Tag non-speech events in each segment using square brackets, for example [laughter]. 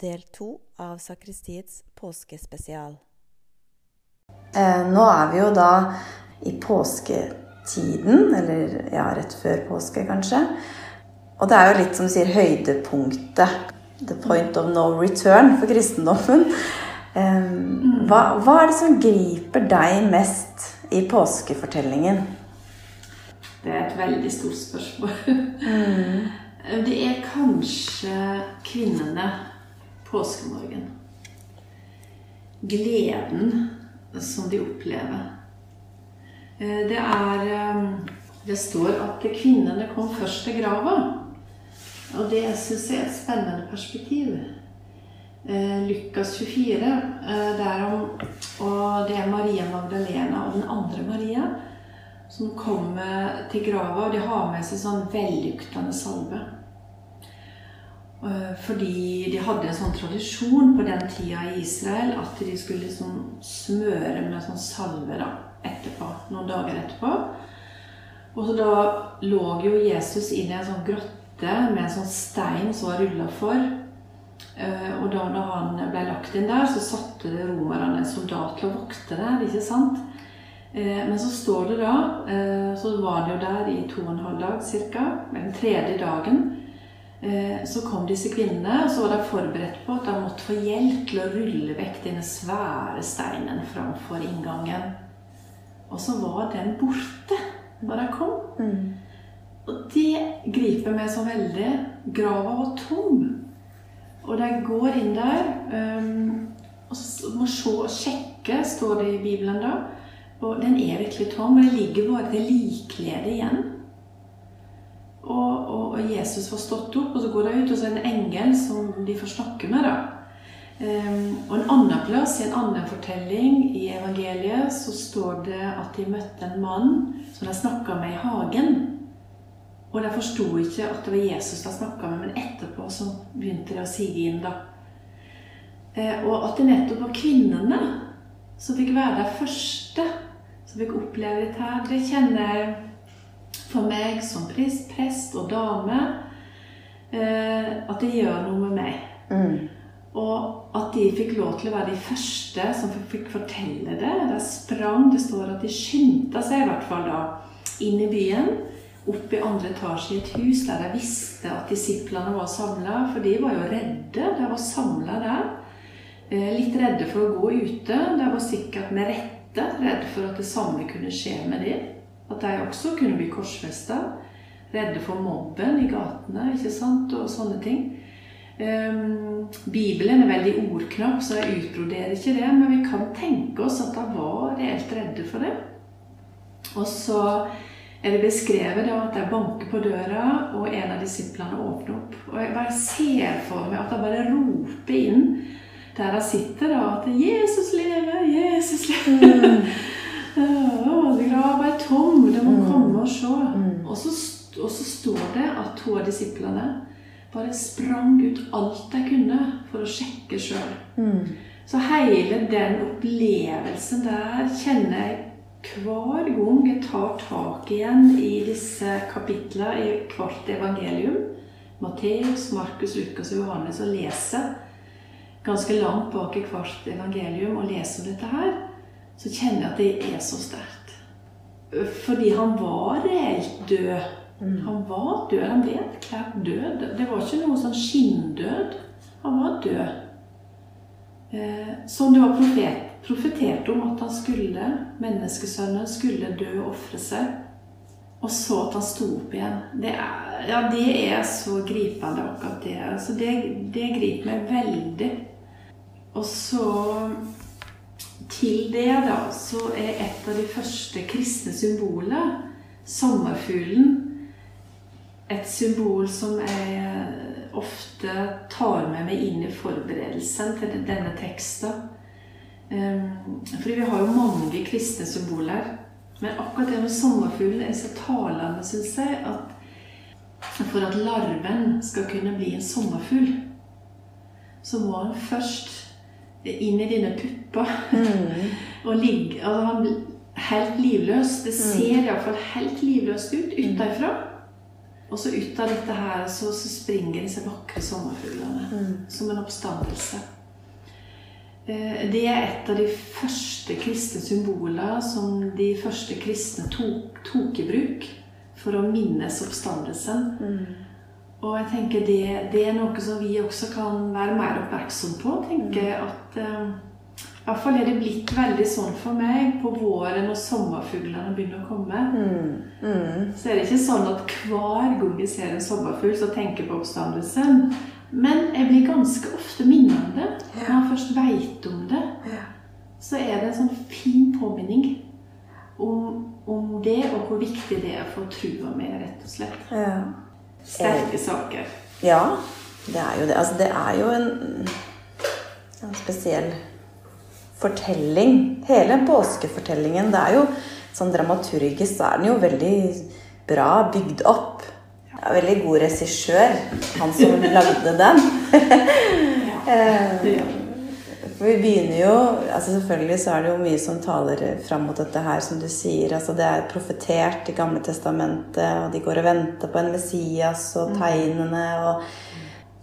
del to av Sakristiets påskespesial. Eh, nå er vi jo da i påsketiden, eller ja, rett før påske kanskje. Og det er jo litt som sier høydepunktet. The point of no return for kristendommen. Eh, hva, hva er det som griper deg mest i påskefortellingen? Det er et veldig stort spørsmål. Mm. [laughs] Det er kanskje kvinnene påskemorgen. Gleden som de opplever. Eh, det er eh, Det står at kvinnene kom først til grava. Og det syns jeg er et spennende perspektiv. Eh, Lukas 24, derom, og det er Maria Magdalena og den andre Maria som kommer til grava, og de har med seg sånn velluktende salve. Eh, fordi de hadde en sånn tradisjon på den tida i Israel at de skulle liksom smøre med sånn salve da, etterpå, noen dager etterpå. Og så da lå jo Jesus inn i en sånn grotte med en sånn stein som var rulla for. Eh, og da han ble lagt inn der, så satte romerne en soldat til å vokte der. ikke sant? Eh, men så står det da Så var han jo der i to og en halv dag ca. Den tredje dagen så kom disse kvinnene, og så var de forberedt på at de måtte få hjelp til å rulle vekk denne svære steinen framfor inngangen. Og så var den borte da de kom. Mm. Og det griper meg så veldig. Grava var tom. Og de går inn der um, og må se og sjekke, står det i Bibelen da. Og den er virkelig tom. Og det ligger bare det likkledet igjen. Og, og, Jesus får stått opp, og så går de ut, og så er det en engel som de får snakke med. da. Um, og en annen plass, i en annen fortelling i evangeliet, så står det at de møtte en mann som de snakka med i hagen. Og de forsto ikke at det var Jesus de snakka med, men etterpå så begynte de å sige inn. da. Uh, og at det nettopp var kvinnene som fikk være de første som fikk oppleve dette her, det kjenner jeg for meg som prest, prest og dame eh, at det gjør noe med meg. Mm. Og at de fikk lov til å være de første som fikk fortelle det. Der sprang, Det står at de skyndte seg i hvert fall da inn i byen. Opp i andre etasje i et hus der de visste at disiplene var samla. For de var jo redde. De var samla der. Eh, litt redde for å gå ute. De var sikkert med rette redde for at det samme kunne skje med dem. At de også kunne bli korsfesta. Redde for mobben i gatene ikke sant? og sånne ting. Um, Bibelen er veldig ordknapp, så jeg utbroderer ikke det. Men vi kan tenke oss at de var reelt redde for det. Og så er det beskrevet da, at de banker på døra, og en av disiplene åpner opp. Og jeg bare ser for meg at de bare roper inn der de sitter, da, at 'Jesus lever! Jesus lever!' Å, grava er tom, det må mm. komme og se. Mm. Og, så, og, så, står det at to av disiplene bare sprang ut alt de kunne for å sjekke sjøl. Mm. Så hele den opplevelsen der kjenner jeg hver gang jeg tar tak igjen i disse kapitlene i hvert evangelium. Matteus, Markus, Lukas og Johannes og leser ganske langt bak i hvert evangelium og leser om dette her så kjenner jeg at det er så sterkt. Fordi han var reelt død. Mm. Han var død. Han ble erklært død. Det var ikke noe sånn skinndød. Han var død. Eh, som det var profet, profetert om at han skulle, menneskesønnen skulle dø og ofre seg. Og så at han sto opp igjen. Det er, ja, det er så gripende, akkurat det. Altså, det. Det griper meg veldig. Og så til det da, så er et av de første kristne symboler sommerfuglen et symbol som jeg ofte tar med meg inn i forberedelsen til denne teksten. Ehm, fordi vi har jo mange kristne symboler. Men akkurat det med sommerfuglen er så talende, syns jeg, at for at larven skal kunne bli en sommerfugl, så må han først inn i dine pupper. Mm. [laughs] og ligge og han Helt livløs. Det mm. ser mm. iallfall helt livløst ut utenfra. Og så ut av dette her så, så springer disse vakre sommerfuglene som en oppstandelse. Eh, Det er et av de første kristne symboler som de første kristne tok, tok i bruk for å minnes oppstandelsen. Og jeg tenker det, det er noe som vi også kan være mer oppmerksom på. tenker mm. at hvert fall er det blitt veldig sånn for meg på våren når sommerfuglene begynner å komme. Så er det ikke sånn at hver gang jeg ser en sommerfugl, så tenker jeg på oppstandelsen. Men jeg blir ganske ofte minnet om det. Når jeg først veit om det, så er det en sånn fin påminning om, om det, og hvor viktig det er for trua mi, rett og slett. Ja. Sterke saker. ja, det er jo det. Altså, det er jo en, en spesiell fortelling. Hele påskefortellingen. Det er jo sånn dramaturgisk så er den jo veldig bra bygd opp. Det er veldig god regissør, han som [laughs] lagde den. [laughs] Eh, For vi begynner jo altså Selvfølgelig så er det jo mye som taler fram mot dette her, som du sier. altså Det er profetert i Gamle testamentet, og de går og venter på en Messias og tegnene. og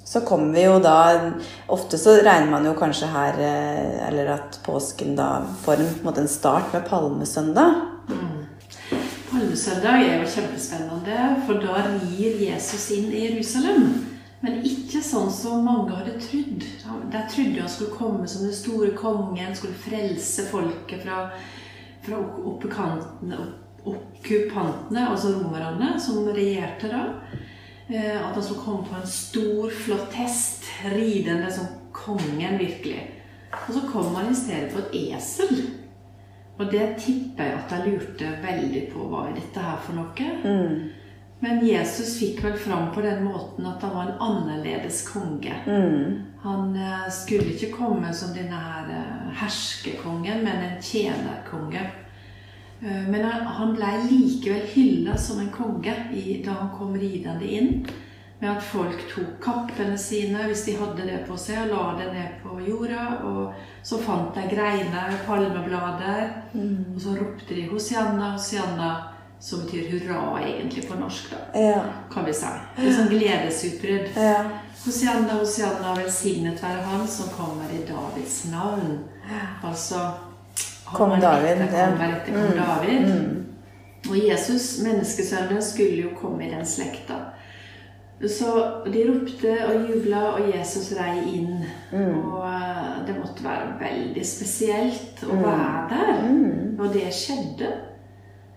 så kommer vi jo da Ofte så regner man jo kanskje her eh, Eller at påsken da får en, måte en start med palmesøndag. Palmesøndag er jo kjempespennende, for da rir Jesus inn i Jerusalem. Men ikke sånn som mange hadde trodd. De trodde han skulle komme som den store kongen, skulle frelse folket fra, fra okkupantene, altså romerne, som regjerte da. Eh, At han skulle komme på en stor, flott hest, ridende som kongen virkelig. Og så kom han i stedet på et esel. Og det tipper jeg at jeg lurte veldig på. Hva er dette her for noe? Men Jesus fikk vel fram på den måten at han var en annerledes konge. Han eh, skulle ikke komme som denne her eh, herskekongen, men en tjenerkonge. Eh, Men han- ble likevel hylla som en konge da han kom ridende inn. Med at folk tok kappene sine hvis de hadde det på seg, og la det ned på jorda. Og så fant de greiner, palmeblader, og så ropte de 'Hosianna, Hosianna', som betyr hurra egentlig på norsk, da, Ja. kan vi si. Det er sånn gledesutbrudd. ja. Hosianna, Hosianna, velsignet være Han som kommer i Davids navn. Altså Kong David, etter-. Kommer etter kong David. Og Jesus, menneskesønnen, skulle jo komme i den slekta. Så de ropte og jubla, og Jesus rei inn. Og eh, det måtte være veldig spesielt å være der når det skjedde.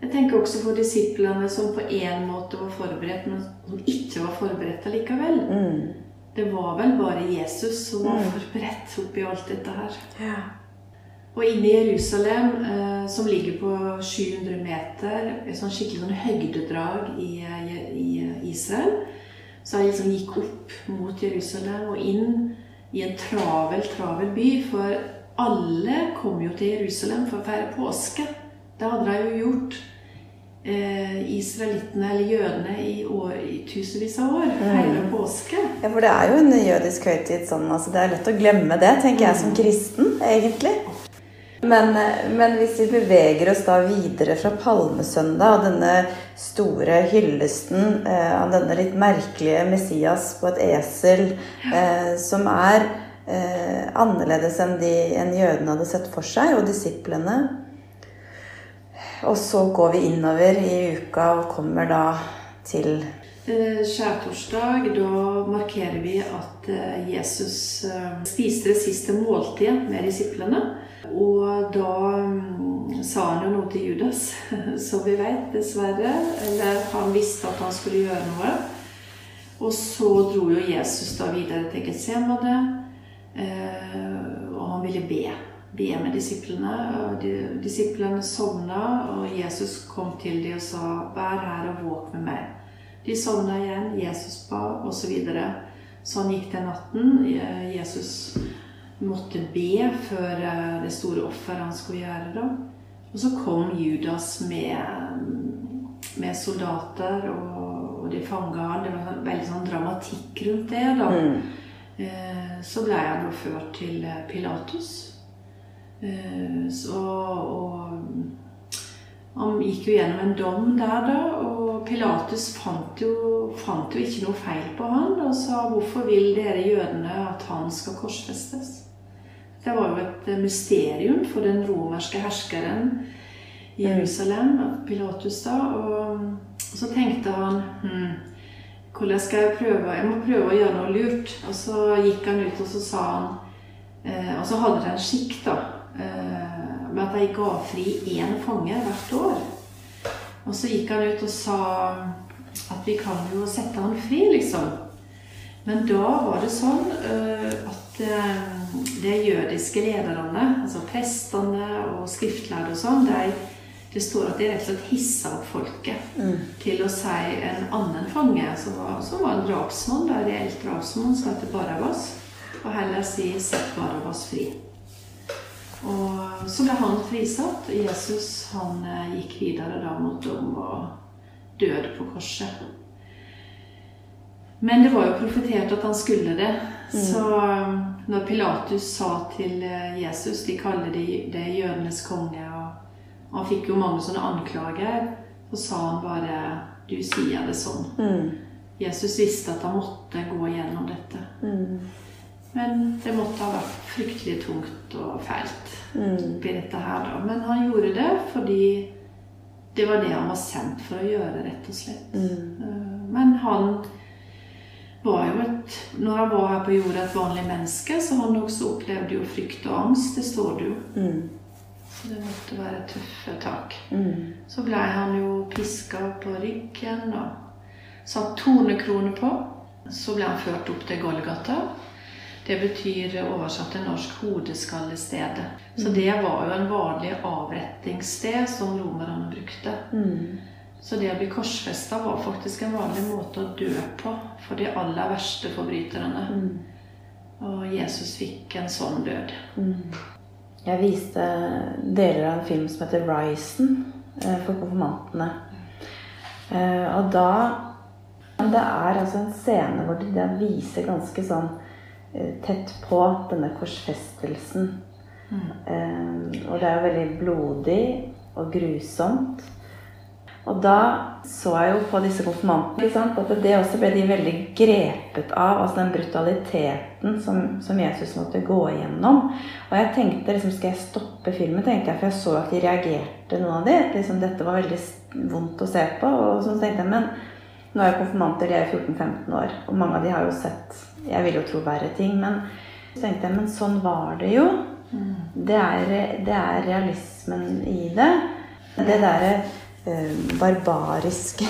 Jeg tenker også for disiplene som på en måte var forberedt, men som ikke var forberedt allikevel. Det var vel bare Jesus som var forberedt oppi alt dette her. ja. Og inne i Jerusalem, eh, som ligger på 700 meter, et sånn skikkelig sånn høydedrag i, eh, i Israel, så jeg liksom gikk opp mot Jerusalem og inn i en travel, travel by. For alle kom jo til Jerusalem for å feire påske. Det hadde de jo gjort. Eh, israelittene, eller jødene, i, år, i tusenvis av år. Feire påske. Ja, for det er jo en jødisk høytid sånn. Altså, det er lett å glemme det, tenker jeg som kristen, egentlig. Men, eh, men hvis vi beveger oss da videre fra palmesøndag og denne store hyllesten eh, av denne litt merkelige Messias på et esel, eh, som er eh, annerledes enn, de, enn jødene hadde sett for seg, og disiplene Og så går vi innover i uka og kommer da til Eh, Skjærtorsdag, da markerer vi at eh, Jesus spiste det siste måltidet med disiplene. Og da mm, sa han jo noe til Judas, [laughs] som vi vet, dessverre. Eller han visste at han skulle gjøre noe. Og så dro jo Jesus da videre til Getsemane, eh, og han ville be. Be med disiplene. og Disiplene sovna, og Jesus kom til dem og sa 'Vær her og våk med meg'. De sovna igjen, Jesus ba, osv. Så videre. sånn gikk den natten. Jesus måtte be før eh, det store offeret han skulle gjøre. da. Og så kom Judas med, med soldater, og, og de fanga han. Det var veldig sånn dramatikk rundt det. da. Mm. Så ble han da ført til eh, Pilatus. Eh, Så, og han gikk jo gjennom en dom der, da, og Pilatus fant jo, fant jo ikke noe feil på han og sa 'Hvorfor vil dere jødene at han skal korsfestes?' Det var jo et mysterium for den romerske herskeren i Jerusalem, Pilatus da. Og så tenkte han hm, hvordan skal jeg prøve? Jeg må prøve å gjøre noe lurt. Og så gikk han ut og så sa han eh, Og så hadde de en skikk da, eh, med at de ga fri én fange hvert år. Og så gikk han ut og sa at vi kan jo sette han fri, liksom. Men da var det sånn eh, at eh, de jødiske lederne, altså prestene og skriftlærde og sånn, de, det står at de rett og slett hissa opp folket til å si en annen fange, som var, som var en drapsmann, da reelt drapsmann, som heter Barabas, og heller si 'sett Barabas fri'. Og så ble han frisatt. Jesus han eh, gikk videre da mot dom og død på korset. Men det var jo profetert at han skulle det. Så um, når Pilatus sa til eh, Jesus De kaller det, det jødenes konge, og han fikk jo mange sånne anklager, så sa han bare Du sier det sånn. Mm. Jesus visste at han måtte gå gjennom dette. Mm. Men det måtte ha vært fryktelig tungt og fælt Mm. oppi dette her, da. Men han gjorde det fordi det var det han var sendt for å gjøre, rett og slett. Mm. Eh, Men han var jo et Når han var her på jorda, et vanlig menneske, så han også opplevde jo frykt og angst. Det står det jo. Mm. Så det måtte være tøffe tak. Mm. Så blei han jo piska på ryggen og satt tornekrone på. Så ble han ført opp til Golgata. Det betyr oversatt til norsk hodeskallestedet. Så det var jo en vanlig avrettingssted som romerne brukte. Mm. Så det å bli korsfesta var faktisk en vanlig måte å dø på for de aller verste forbryterne. Og Jesus fikk en sånn død. Jeg viste deler av en film som heter 'Risen' eh, for konfirmantene. Eh, Og da Det er altså en scene hvor de viser ganske sånn eh, tett på denne korsfestelsen. Mm. Og det er veldig blodig og grusomt. Og da så jeg jo på disse konfirmantene at det også ble de veldig grepet av. Altså den brutaliteten som, som Jesus måtte gå igjennom. Og jeg tenkte liksom, skal jeg stoppe filmen? tenkte jeg, For jeg så at de reagerte, noen av de. Liksom, dette var veldig vondt å se på. Og så tenkte jeg, men nå er jo konfirmanter de er 14-15 år, og mange av de har jo sett Jeg vil jo tro verre ting, men så tenkte jeg, men sånn var det jo. Det er, det er realismen i det. Det derre barbariske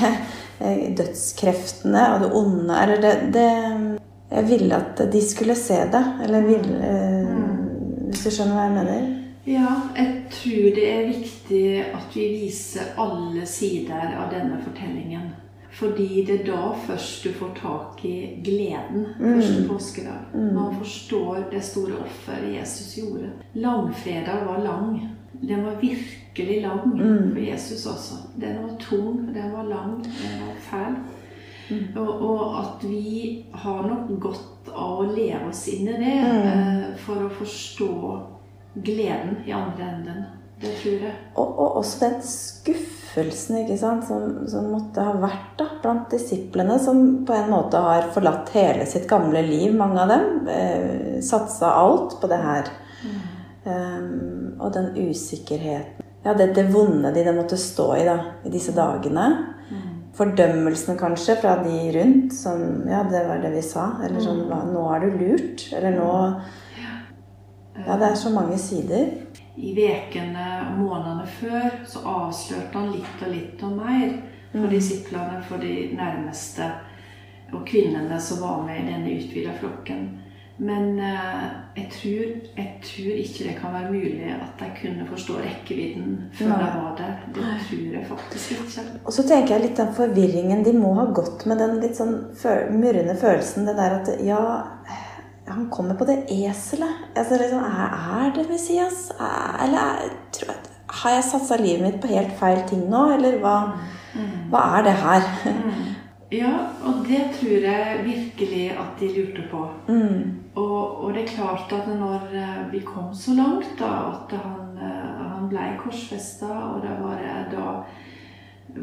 eh, dødskreftene og det onde Eller det, det Jeg ville at de skulle se det. Eller ville eh, Hvis du skjønner hva jeg mener? Ja, jeg tror det er viktig at vi viser alle sider av denne fortellingen. Fordi det er da først du får tak i gleden første påskedag. Man forstår det store offeret Jesus gjorde. Langfredag var lang. Den var virkelig lang for Jesus også. Den var tung, den var lang, den var fæl. Og, og at vi har nok godt av å leve oss inn i det eh, for å forstå gleden i andre enden. Det tror jeg. Og, og også den skuffelsen ikke sant, som, som måtte ha vært da, blant disiplene, som på en måte har forlatt hele sitt gamle liv, mange av dem. Eh, Satsa alt på det her. Um, og den usikkerheten Ja, det, det vonde de, de måtte stå i da, i disse dagene. Fordømmelsen kanskje fra de rundt, som Ja, det var det vi sa. Eller sånn Nå er du lurt. Eller nå Ja, det er så mange sider. I vekene og månedene før så avslørte han litt og litt og mer for disiplene, for de nærmeste og kvinnene som var med i denne utvida flokken. Men eh, jeg, tror, jeg tror ikke det kan være mulig at de kunne forstå rekkevidden før de var der. Det tror jeg faktisk ikke. Og så tenker jeg litt den forvirringen De må ha gått med den litt sånn murrende følelsen. Det der at Ja, han kommer på det eselet. Altså, liksom, er, det Messias? Er, eller er, tror jeg, har jeg satsa livet mitt på helt feil ting nå? Eller hva, hva er det her? Ja, og det tror jeg virkelig at de lurte på. Mm. Og, og det er klart at når eh, vi kom så langt, da, at han, eh, han ble korsfesta, og det var eh, da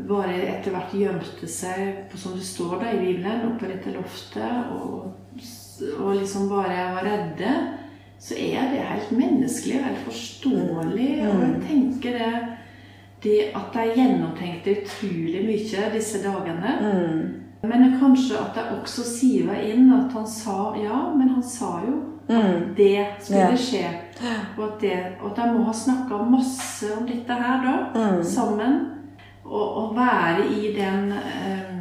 bare etter hvert gjemte seg, på, som det står da i Bibelen, oppe på dette loftet og, og liksom bare var redde, så er det helt menneskelig og helt forståelig. Og jeg tenker det, det at de gjennomtenkte utrolig mye disse dagene. Men kanskje at de også siva inn at han sa Ja, men han sa jo at det skulle skje. Og at, det, og at de må ha snakka masse om dette her da, sammen. Og, og være i den eh,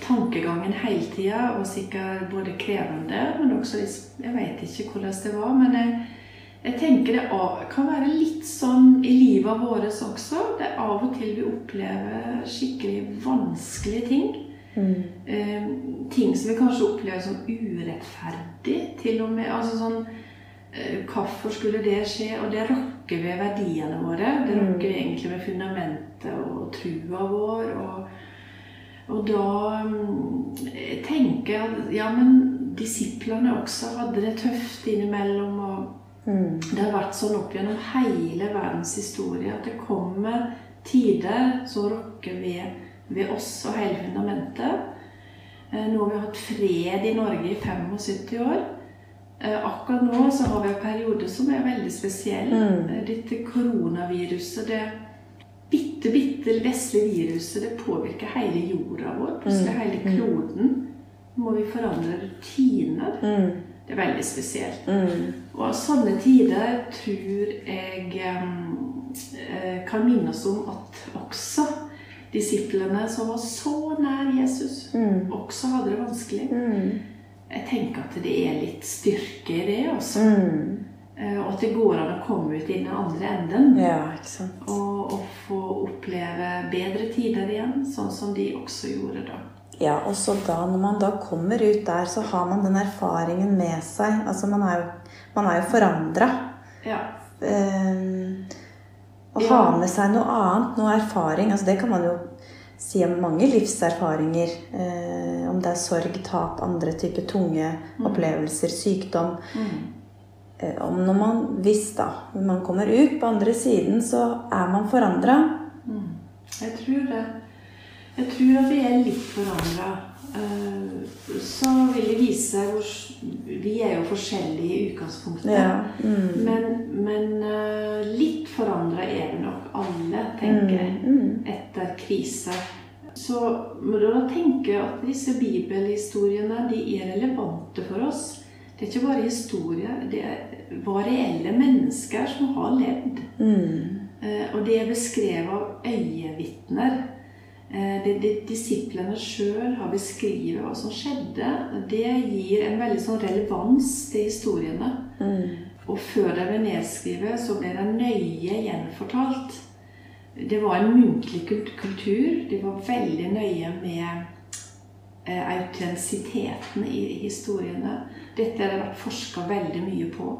tankegangen hele tida og sikkert både krevende, men også Jeg vet ikke hvordan det var, men jeg, jeg tenker det kan være litt sånn i livet vårt også. Det er av og til vi opplever skikkelig vanskelige ting. Eh, ting som vi kanskje opplever som urettferdig, til og med. Altså sånn eh, Hvorfor skulle det skje? Og det rokker ved verdiene våre. Det rokker egentlig ved fundamentet og trua vår. Og, og da mm, jeg tenker jeg at ja, men disiplene også hadde det tøft innimellom. og det har vært sånn opp gjennom hele verdens historie at det kommer tider som rokker ved, ved oss og hele fundamentet. Eh, Nå har vi hatt fred i Norge i 75 år. Eh, Akkurat nå så har vi en periode som er veldig spesiell. Mm. Dette koronaviruset, det bitte, bitte vesle viruset, det påvirker hele jorda vår. Plutselig hele kloden. Må vi forandre rutiner. Det er veldig spesielt. Og sånne tider tror jeg eh, kan minne oss om at også disiplene som var så nær Jesus, også hadde det vanskelig. Jeg tenker at det er litt styrke i det, altså. Eh, Og at det går an å komme ut i den andre enden. Ja. Og, og få oppleve bedre tider igjen, sånn som de også gjorde da. Ja, og så da, når man da kommer ut der, så har man den erfaringen med seg. Altså, man er jo, man er jo forandra. Ja. å Ja. ha med seg noe annet, noe erfaring. Altså, det kan man jo si om mange livserfaringer. Eh, om det er sorg, tap, andre typer tunge opplevelser, sykdom. Eh, om når man, hvis da, når man kommer ut på andre siden, så er man forandra. Jeg tror det. Jeg tror at vi er litt forandra. Så vil det vise hvor Vi er jo forskjellige i utgangspunktet. Ja. Mm. Men, men eh, litt forandra er vi nok alle, tenker jeg, Mm. etter krise. Så må du da tenke at disse bibelhistoriene de er relevante for oss. Det er ikke bare historier. Det var reelle mennesker som har levd. Mm. Eh, Og det er beskrevet av øyevitner. Eh, disiplene sjøl har beskrevet hva som skjedde, det gir en veldig sånn relevans til historiene. Og før de ble nedskrevet, så ble de nøye gjenfortalt. Det var en muntlig kultur. De var veldig nøye med eh, autentisiteten i historiene. Dette har det vært forska veldig mye på.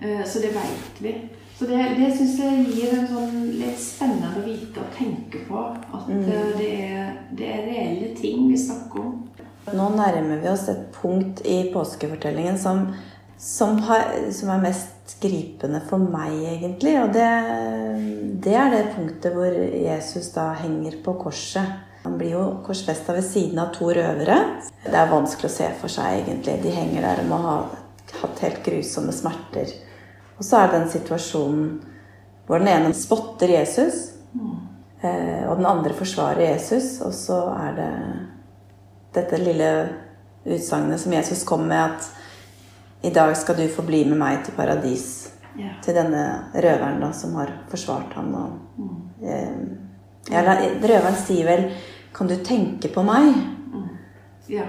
Eh, Så det veit vi. Så det, det syns jeg gir en sånn litt spennende å vite og tenke på. At mm. det, er, det er reelle ting vi snakker om. Nå nærmer vi oss et punkt i påskefortellingen som, som, har, som er mest gripende for meg, egentlig. Og det, det er det punktet hvor Jesus da henger på korset. Han blir jo korsfesta ved siden av to røvere. Det er vanskelig å se for seg, egentlig. De henger der og må ha hatt helt grusomme smerter. Og så er det den situasjonen hvor den ene spotter Jesus, eh, og den andre forsvarer Jesus, og så er det dette lille utsagnet som Jesus kom med, at i dag skal du få bli med meg til paradis. Ja. Til denne røveren da, som har forsvart ham. Og, eh, ja, røveren sier vel Kan du tenke på meg Ja,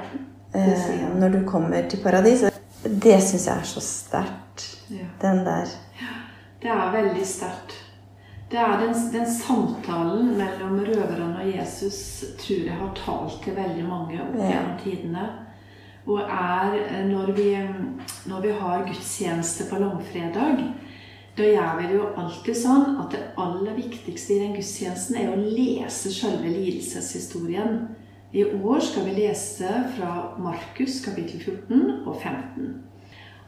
eh, når du kommer til paradis? Det syns jeg er så sterkt. Ja. Den der. Ja, Det er veldig sterkt. Det er den, den samtalen mellom røveren og Jesus tror jeg har talt til veldig mange opp gjennom tidene. Og er eh, når vi, når vi har gudstjeneste på langfredag, da gjør vi det jo alltid sånn at det aller viktigste i den gudstjenesten er å lese selve lidelseshistorien. I år skal vi lese fra Markus kapittel 14 og 15.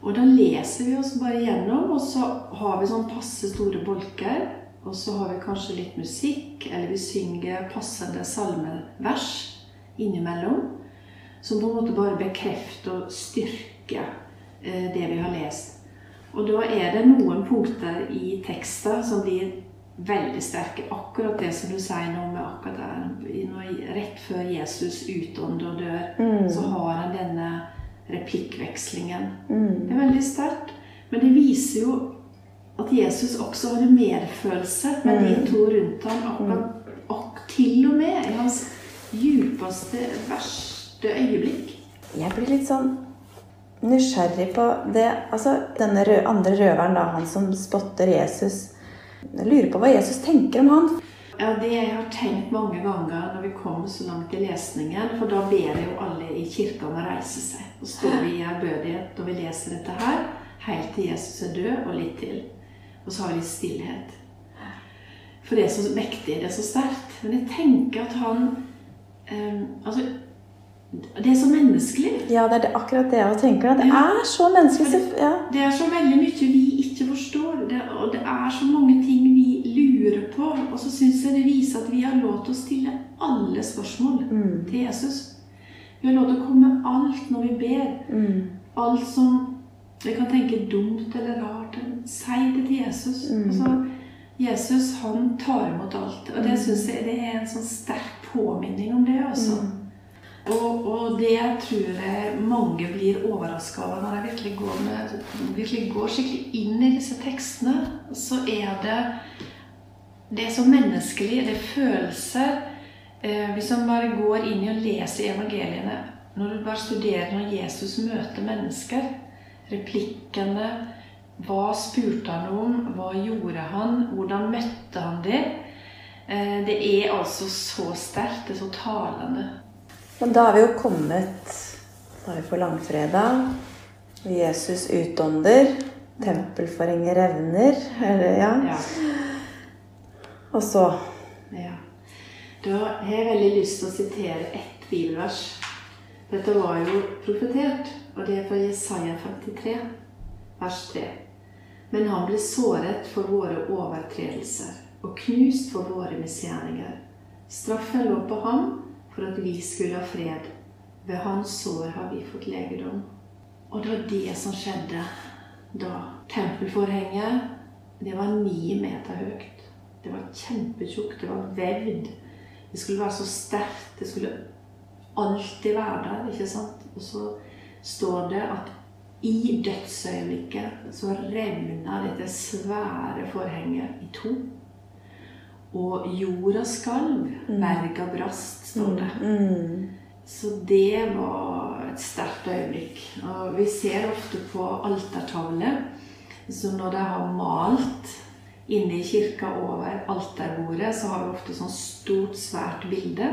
Og da leser vi oss bare gjennom, og så har vi sånn passe store bolker. Og så har vi kanskje litt musikk, eller vi synger passende salmevers innimellom. Som på en måte bare bekrefter og styrker eh, det vi har lest. Og da er det noen punkter i teksten som blir veldig sterke. Akkurat det som du sier nå med akkurat der. Rett før Jesus utånder og dør, Mm. så har han denne replikkvekslingen. Mm. Det er veldig sterkt. Men det viser jo at Jesus også hadde medfølelse med de Mm. to rundt ham. Akkurat, og til og med i hans djupeste, verste øyeblikk. Jeg blir litt sånn nysgjerrig på det Altså, denne andre røveren, da, han som spotter Jesus Jeg lurer på hva Jesus tenker om han. Ja, Det jeg har tenkt mange ganger når vi kommer så langt i lesningen, for da ber jo alle i kirka om å reise seg. Og står vi i ærbødighet når vi leser dette her, helt til Jesus er død, og litt til. Og så har vi stillhet. For det er så mektig, det er så sterkt. Men jeg tenker at han eh, Altså, det er så menneskelig. Ja, det er det, akkurat det jeg tenker. Det Ja. er så menneskelig. Det, Ja. Det er så veldig mye vi ikke forstår, det, og det er så mange ting vi lurer på. Og så syns jeg det viser at vi har lov til å stille alle spørsmål Mm. til Jesus. Vi har lov til å komme med alt når vi ber. Mm. Alt som vi kan tenke dumt eller rart. Si det til Jesus. Mm. Altså, Jesus han tar imot alt. Og det syns jeg det er en sånn sterk påminning om det. altså. Mm. Og, og det tror jeg mange blir overraska over når de virkelig går, virkelig går skikkelig inn i disse tekstene. Så er det Det er så menneskelig. Det er følelser. Eh, hvis man bare går inn i og leser evangeliene Når du bare studerer når Jesus møter mennesker, replikkene Hva spurte han om? Hva gjorde han? Hvordan møtte han dem? Eh, det er altså så sterkt. Det er så talende. Men da har vi jo kommet Da er vi på langfredag. Jesus utånder. Tempelforhenget revner. Eller, ja. Ja. Og så Ja. Da har jeg veldig lyst til å sitere ett bibelvers. Dette var jo profetert, og det er fra Jesaja 53, vers 3. Men han ble såret for våre overtredelser og knust for våre misgjerninger. Straffen lå på ham for at vi skulle ha fred. Ved hans sår har vi fått legedom. Og det var det som skjedde da. Tempelforhenget, det var ni meter høyt. Det var kjempetjukt. Det var vevd. Det skulle være så sterkt. Det skulle alltid være der. ikke sant? Og så står det at i dødsøyeblikket så revna dette svære forhenget i to. Og jorda skalv. Berga brast, står det. mm. Så det var et sterkt øyeblikk. Og vi ser ofte på altertavler, så når de har malt inne i kirka over alterbordet, så har vi ofte sånn stort, svært bilde.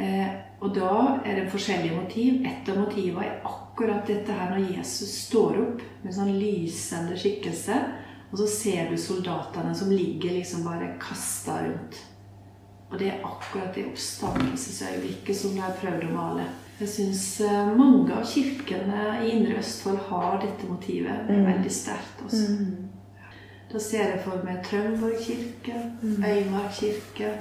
Eh, og da er det forskjellige motiv. Et av motivene er akkurat dette her når Jesus står opp med sånn lysende skikkelse, og så ser du soldatene som ligger liksom bare kasta rundt. Og det er akkurat det oppstandelsesøyeblikket som jeg har prøvd å male. Jeg syns mange av kirkene i Indre Østfold har dette motivet. Det er veldig sterkt. også. Mm. Da ser jeg for meg Trønborg kirke, Øymark kirke,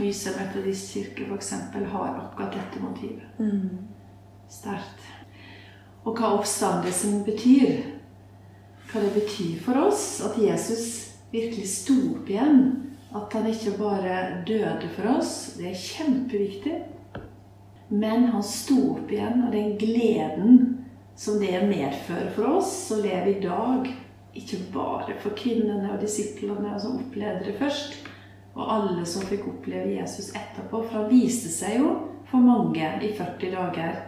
Myse metodistkirke f.eks. har akkurat dette motivet. Mm. Sterkt. Og hva oppstandelsen betyr. Hva det betyr for oss at Jesus virkelig sto opp igjen. At han ikke bare døde for oss. Det er kjempeviktig. Men han sto opp igjen, og den gleden som det medfører for oss som lever i dag, ikke bare for kvinnene og disiplene som opplevde det først, og alle som fikk oppleve Jesus etterpå. For han viste seg jo for mange i 40 dager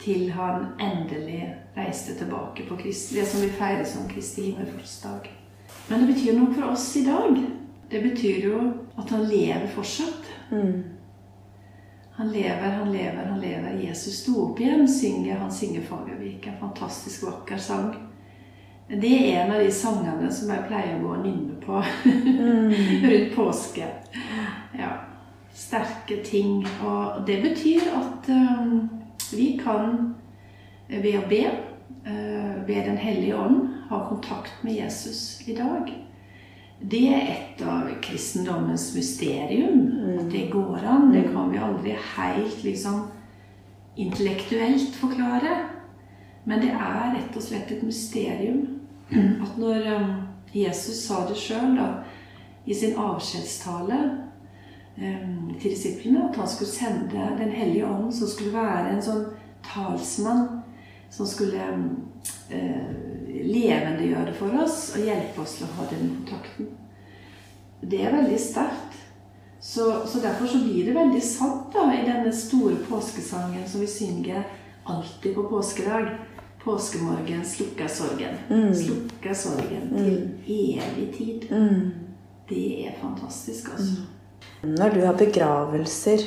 til han endelig reiste tilbake på Kristi, det som vi feirer som Kristi himmelfartsdag. Men det betyr noe for oss i dag. Det betyr jo at han lever fortsatt. Mm. Han lever, han lever, han lever. Jesus sto opp igjen, synger han synger Fagervik. En fantastisk vakker sang. Det er en av de sangene som jeg pleier å gå og nynne på [laughs] rundt påske. Ja. Sterke ting. Og det betyr at um, vi kan ved å be, ved Den hellige ånd, ha kontakt med Jesus i dag. Det er et av kristendommens mysterium. At det går an. Det kan vi aldri helt liksom intellektuelt forklare. Men det er rett og slett et mysterium. At når um, Jesus sa det sjøl i sin avskjedstale til disiplene, at han skulle sende Den hellige ånd, som skulle være en sånn talsmann som skulle eh, levendegjøre det for oss og hjelpe oss til å ha den kontakten. Det er veldig sterkt. Så, så, derfor så blir det veldig sant da, i denne store påskesangen som vi synger alltid på påskedag. Påskemorgen slukker sorgen. Mm. Slukker sorgen mm. til evig tid. Mm. Det er fantastisk, altså. Når du har begravelser,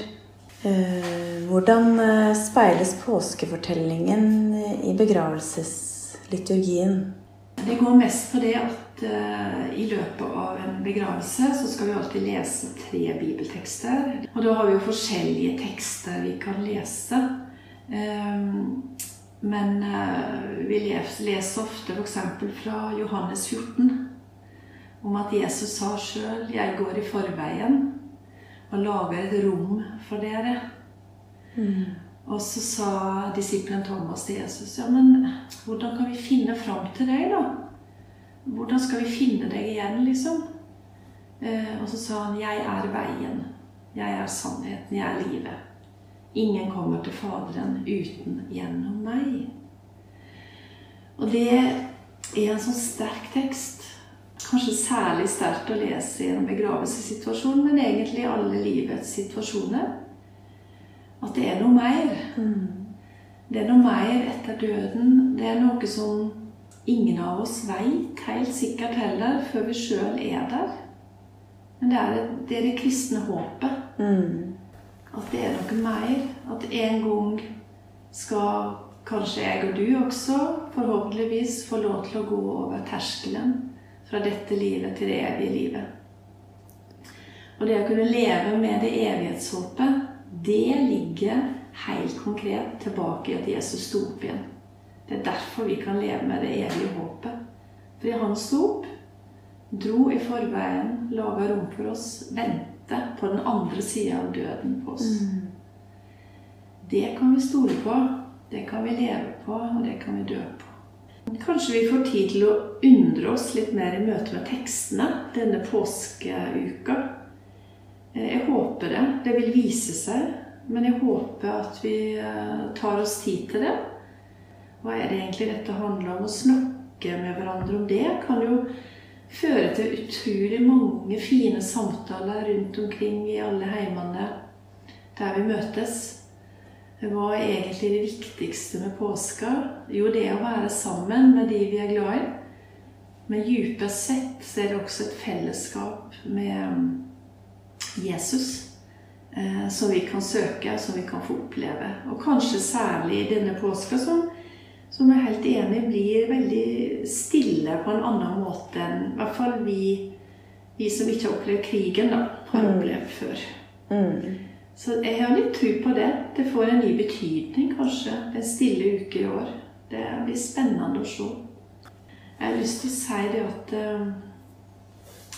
eh, hvordan eh, speiles påskefortellingen i begravelsesliturgien? Det går mest på det at uh, i løpet av en begravelse så skal vi alltid lese tre bibeltekster. Og da har vi jo forskjellige tekster vi kan lese. Men vi leser ofte f.eks. fra Johannes 14 om at Jesus sa sjøl 'Jeg går i forveien og lager et rom for dere'. Mm. Og så sa disippelen Thomas til Jesus ja, men hvordan kan vi finne fram til deg, da? Hvordan skal vi finne deg igjen, liksom? Eh, og så sa han, 'Jeg er veien. Jeg er sannheten. Jeg er livet. Ingen kommer til Faderen uten gjennom meg.' Og det er en sånn sterk tekst. Kanskje særlig sterkt å lese i en begravelsessituasjon, men egentlig i alle livets situasjoner. At det er noe mer. Mm. Det er noe mer etter døden. Det er noe som ingen av oss veit helt sikkert heller før vi sjøl er der. Men det er det, er det kristne håpet. Mm. At det er noe mer. At en gang skal kanskje jeg og du også forhåpentligvis få lov til å gå over terskelen fra dette livet til det evige livet. Og det å kunne leve med det evighetshåpet det ligger helt konkret tilbake i at Jesus sto opp igjen. Det er derfor vi kan leve med det evige håpet. Fordi han sto opp, dro i forveien, laga rom for oss, vente på den andre sida av døden på oss. Mm. Det kan vi stole på, det kan vi leve på, og det kan vi dø på. Kanskje vi får tid til å undre oss litt mer i møte med tekstene denne påskeuka. Eh, jeg håper det. Det vil vise seg. Men jeg håper at vi eh, tar oss tid til det. Hva er det egentlig dette handler om? Å snakke med hverandre om det kan jo føre til utrolig mange fine samtaler rundt omkring i alle heimene der vi møtes. Hva er egentlig det viktigste med påska? Jo, det er å være sammen med de vi er glad i. Men dypest sett så er det også et fellesskap med Jesus eh, som vi kan søke, som vi kan få oppleve. Og kanskje særlig denne påska, som, som er helt enig blir veldig stille på en annen måte enn i hvert fall vi, vi som ikke har opplevd krigen, da, har mm. opplevd før. Mm. Så jeg har litt tro på det. Det får en ny betydning, kanskje, en stille uke i år. Det blir spennende å se. Jeg har lyst til å si det at uh,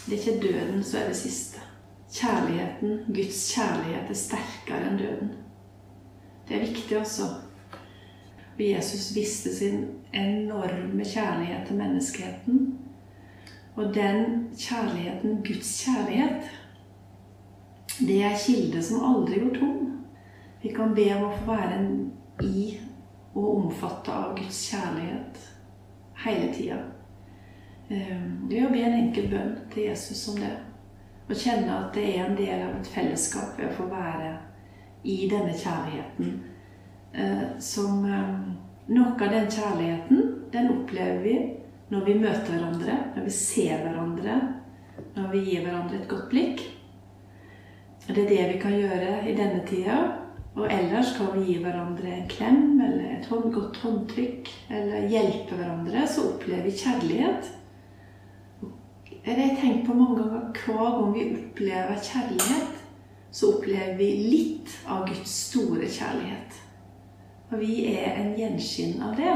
det er ikke døden som er det siste. Kjærligheten, Guds kjærlighet, er sterkere enn døden. Det er viktig, også. Jesus viste sin enorme kjærlighet til menneskeheten. Og den kjærligheten, Guds kjærlighet, det er kilde som aldri går tom. Vi kan be om å få være i og omfatte av Guds kjærlighet hele tida. Det ved å be en enkel bønn til Jesus om det. Og kjenne at det er en del av et fellesskap ved å få være i denne kjærligheten. Eh, som eh, Noe av den kjærligheten, den opplever vi når vi møter hverandre, når vi ser hverandre, når vi gir hverandre et godt blikk. Og det er det vi kan gjøre i denne tida. Og ellers kan vi gi hverandre en klem eller et godt håndtrykk eller hjelpe hverandre, så opplever vi kjærlighet. Jeg tenker på mange ganger. Hver gang vi opplever kjærlighet, så opplever vi litt av Guds store kjærlighet. Og vi er en gjenskinn av det.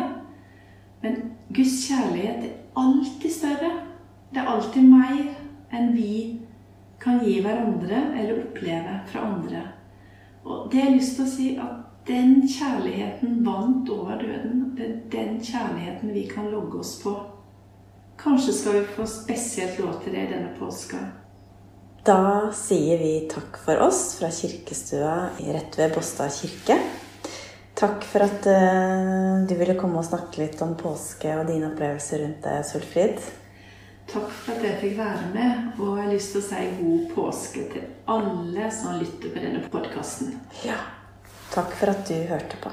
Men Guds kjærlighet er alltid større. Det er alltid mer. enn vi kan gi hverandre eller oppleve fra andre. Og det har jeg lyst til å si at den kjærligheten vant over døden. Det er den kjærligheten vi kan logge oss på. Kanskje skal vi få spesielt lov til det i denne påska. Da sier vi takk for oss fra kirkestua rett ved Båstad kirke. Takk for at uh, du ville komme og snakke litt om påske og dine opplevelser rundt det, Solfrid. Takk for at jeg fikk være med, og jeg har lyst til å si god påske til alle som lytter på denne podkasten. Ja. Takk for at du hørte på.